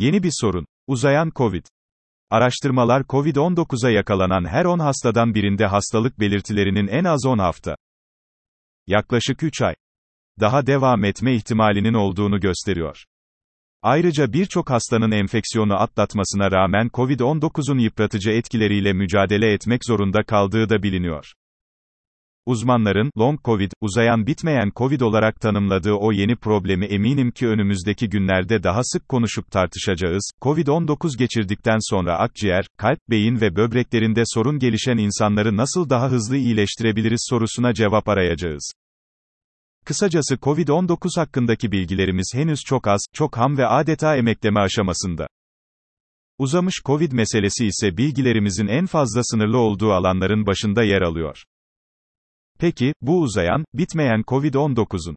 Yeni bir sorun. Uzayan Covid. Araştırmalar Covid-19'a yakalanan her 10 hastadan birinde hastalık belirtilerinin en az 10 hafta, yaklaşık 3 ay, daha devam etme ihtimalinin olduğunu gösteriyor. Ayrıca birçok hastanın enfeksiyonu atlatmasına rağmen Covid-19'un yıpratıcı etkileriyle mücadele etmek zorunda kaldığı da biliniyor. Uzmanların, long covid, uzayan bitmeyen covid olarak tanımladığı o yeni problemi eminim ki önümüzdeki günlerde daha sık konuşup tartışacağız. Covid-19 geçirdikten sonra akciğer, kalp, beyin ve böbreklerinde sorun gelişen insanları nasıl daha hızlı iyileştirebiliriz sorusuna cevap arayacağız. Kısacası Covid-19 hakkındaki bilgilerimiz henüz çok az, çok ham ve adeta emekleme aşamasında. Uzamış Covid meselesi ise bilgilerimizin en fazla sınırlı olduğu alanların başında yer alıyor. Peki, bu uzayan, bitmeyen Covid-19'un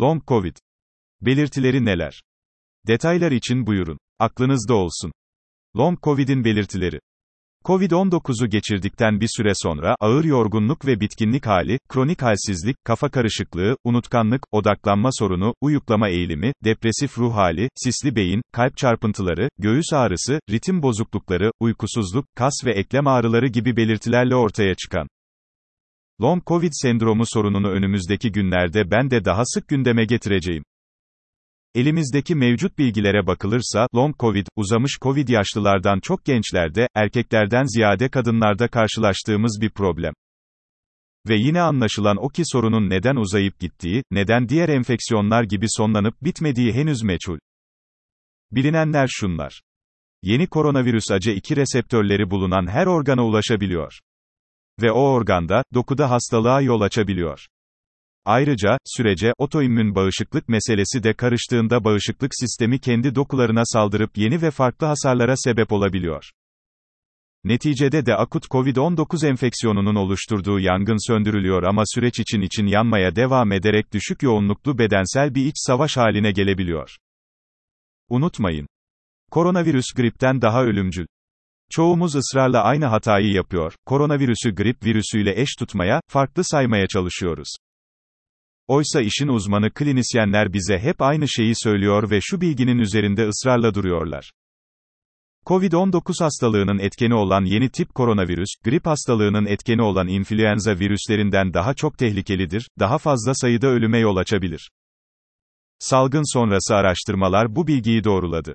Long Covid belirtileri neler? Detaylar için buyurun. Aklınızda olsun. Long Covid'in belirtileri Covid-19'u geçirdikten bir süre sonra, ağır yorgunluk ve bitkinlik hali, kronik halsizlik, kafa karışıklığı, unutkanlık, odaklanma sorunu, uyuklama eğilimi, depresif ruh hali, sisli beyin, kalp çarpıntıları, göğüs ağrısı, ritim bozuklukları, uykusuzluk, kas ve eklem ağrıları gibi belirtilerle ortaya çıkan Long Covid sendromu sorununu önümüzdeki günlerde ben de daha sık gündeme getireceğim. Elimizdeki mevcut bilgilere bakılırsa, long covid, uzamış covid yaşlılardan çok gençlerde, erkeklerden ziyade kadınlarda karşılaştığımız bir problem. Ve yine anlaşılan o ki sorunun neden uzayıp gittiği, neden diğer enfeksiyonlar gibi sonlanıp bitmediği henüz meçhul. Bilinenler şunlar. Yeni koronavirüs AC2 reseptörleri bulunan her organa ulaşabiliyor. Ve o organda, dokuda hastalığa yol açabiliyor. Ayrıca, sürece, otoimmün bağışıklık meselesi de karıştığında bağışıklık sistemi kendi dokularına saldırıp yeni ve farklı hasarlara sebep olabiliyor. Neticede de akut COVID-19 enfeksiyonunun oluşturduğu yangın söndürülüyor ama süreç için için yanmaya devam ederek düşük yoğunluklu bedensel bir iç savaş haline gelebiliyor. Unutmayın. Koronavirüs gripten daha ölümcül. Çoğumuz ısrarla aynı hatayı yapıyor, koronavirüsü grip virüsüyle eş tutmaya, farklı saymaya çalışıyoruz. Oysa işin uzmanı klinisyenler bize hep aynı şeyi söylüyor ve şu bilginin üzerinde ısrarla duruyorlar. Covid-19 hastalığının etkeni olan yeni tip koronavirüs, grip hastalığının etkeni olan influenza virüslerinden daha çok tehlikelidir, daha fazla sayıda ölüme yol açabilir. Salgın sonrası araştırmalar bu bilgiyi doğruladı.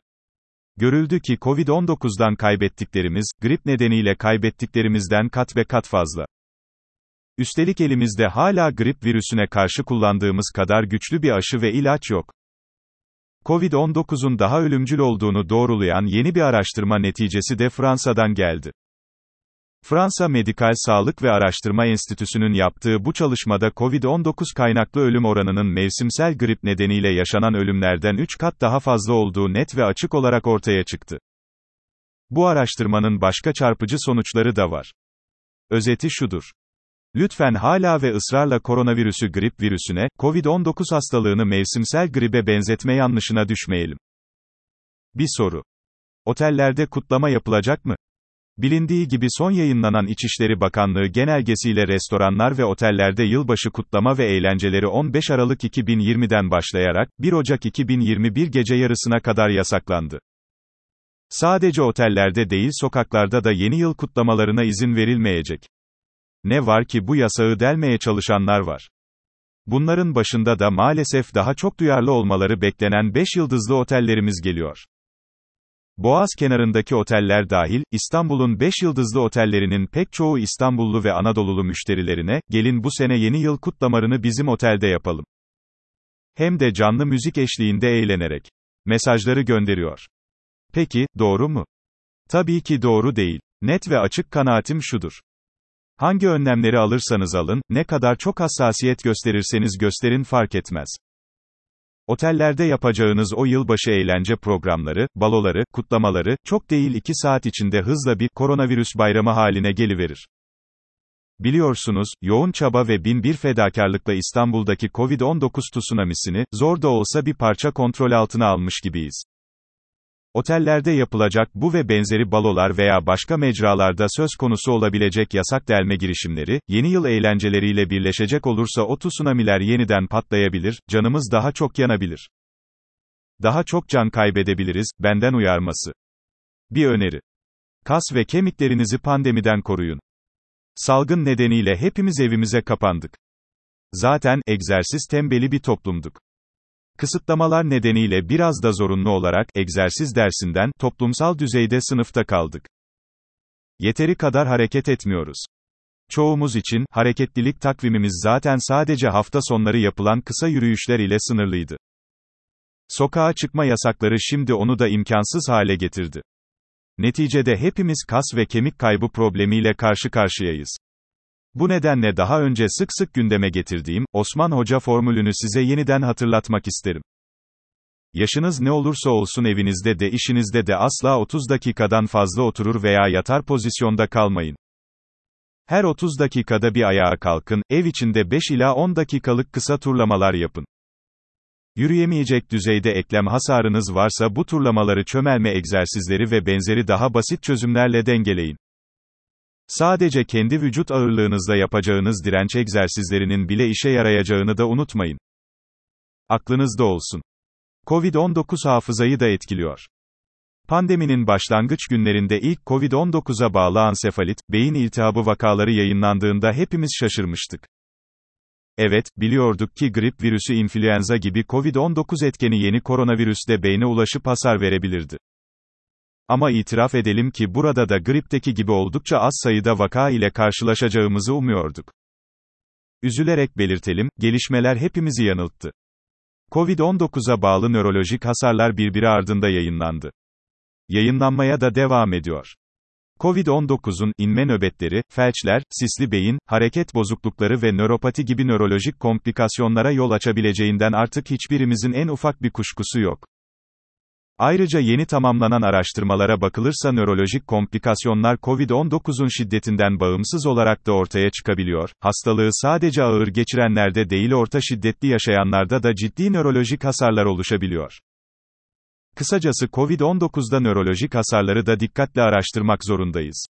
Görüldü ki Covid-19'dan kaybettiklerimiz, grip nedeniyle kaybettiklerimizden kat ve kat fazla. Üstelik elimizde hala grip virüsüne karşı kullandığımız kadar güçlü bir aşı ve ilaç yok. Covid-19'un daha ölümcül olduğunu doğrulayan yeni bir araştırma neticesi de Fransa'dan geldi. Fransa Medikal Sağlık ve Araştırma Enstitüsü'nün yaptığı bu çalışmada COVID-19 kaynaklı ölüm oranının mevsimsel grip nedeniyle yaşanan ölümlerden 3 kat daha fazla olduğu net ve açık olarak ortaya çıktı. Bu araştırmanın başka çarpıcı sonuçları da var. Özeti şudur. Lütfen hala ve ısrarla koronavirüsü grip virüsüne, COVID-19 hastalığını mevsimsel gribe benzetme yanlışına düşmeyelim. Bir soru. Otellerde kutlama yapılacak mı? Bilindiği gibi son yayınlanan İçişleri Bakanlığı genelgesiyle restoranlar ve otellerde yılbaşı kutlama ve eğlenceleri 15 Aralık 2020'den başlayarak 1 Ocak 2021 gece yarısına kadar yasaklandı. Sadece otellerde değil sokaklarda da yeni yıl kutlamalarına izin verilmeyecek. Ne var ki bu yasağı delmeye çalışanlar var. Bunların başında da maalesef daha çok duyarlı olmaları beklenen 5 yıldızlı otellerimiz geliyor. Boğaz kenarındaki oteller dahil, İstanbul'un 5 yıldızlı otellerinin pek çoğu İstanbullu ve Anadolulu müşterilerine, gelin bu sene yeni yıl kutlamalarını bizim otelde yapalım. Hem de canlı müzik eşliğinde eğlenerek. Mesajları gönderiyor. Peki, doğru mu? Tabii ki doğru değil. Net ve açık kanaatim şudur. Hangi önlemleri alırsanız alın, ne kadar çok hassasiyet gösterirseniz gösterin fark etmez. Otellerde yapacağınız o yılbaşı eğlence programları, baloları, kutlamaları, çok değil 2 saat içinde hızla bir koronavirüs bayramı haline geliverir. Biliyorsunuz, yoğun çaba ve bin bir fedakarlıkla İstanbul'daki Covid-19 tsunamisini, zor da olsa bir parça kontrol altına almış gibiyiz. Otellerde yapılacak bu ve benzeri balolar veya başka mecralarda söz konusu olabilecek yasak delme girişimleri, yeni yıl eğlenceleriyle birleşecek olursa o tsunamiler yeniden patlayabilir, canımız daha çok yanabilir. Daha çok can kaybedebiliriz, benden uyarması. Bir öneri. Kas ve kemiklerinizi pandemiden koruyun. Salgın nedeniyle hepimiz evimize kapandık. Zaten, egzersiz tembeli bir toplumduk. Kısıtlamalar nedeniyle biraz da zorunlu olarak, egzersiz dersinden, toplumsal düzeyde sınıfta kaldık. Yeteri kadar hareket etmiyoruz. Çoğumuz için, hareketlilik takvimimiz zaten sadece hafta sonları yapılan kısa yürüyüşler ile sınırlıydı. Sokağa çıkma yasakları şimdi onu da imkansız hale getirdi. Neticede hepimiz kas ve kemik kaybı problemiyle karşı karşıyayız. Bu nedenle daha önce sık sık gündeme getirdiğim, Osman Hoca formülünü size yeniden hatırlatmak isterim. Yaşınız ne olursa olsun evinizde de işinizde de asla 30 dakikadan fazla oturur veya yatar pozisyonda kalmayın. Her 30 dakikada bir ayağa kalkın, ev içinde 5 ila 10 dakikalık kısa turlamalar yapın. Yürüyemeyecek düzeyde eklem hasarınız varsa bu turlamaları çömelme egzersizleri ve benzeri daha basit çözümlerle dengeleyin. Sadece kendi vücut ağırlığınızla yapacağınız direnç egzersizlerinin bile işe yarayacağını da unutmayın. Aklınızda olsun. Covid-19 hafızayı da etkiliyor. Pandeminin başlangıç günlerinde ilk Covid-19'a bağlı ansefalit, beyin iltihabı vakaları yayınlandığında hepimiz şaşırmıştık. Evet, biliyorduk ki grip virüsü influenza gibi Covid-19 etkeni yeni koronavirüs de beyne ulaşıp hasar verebilirdi. Ama itiraf edelim ki burada da gripteki gibi oldukça az sayıda vaka ile karşılaşacağımızı umuyorduk. Üzülerek belirtelim, gelişmeler hepimizi yanılttı. Covid-19'a bağlı nörolojik hasarlar birbiri ardında yayınlandı. Yayınlanmaya da devam ediyor. Covid-19'un inme nöbetleri, felçler, sisli beyin, hareket bozuklukları ve nöropati gibi nörolojik komplikasyonlara yol açabileceğinden artık hiçbirimizin en ufak bir kuşkusu yok. Ayrıca yeni tamamlanan araştırmalara bakılırsa nörolojik komplikasyonlar COVID-19'un şiddetinden bağımsız olarak da ortaya çıkabiliyor. Hastalığı sadece ağır geçirenlerde değil orta şiddetli yaşayanlarda da ciddi nörolojik hasarlar oluşabiliyor. Kısacası COVID-19'da nörolojik hasarları da dikkatle araştırmak zorundayız.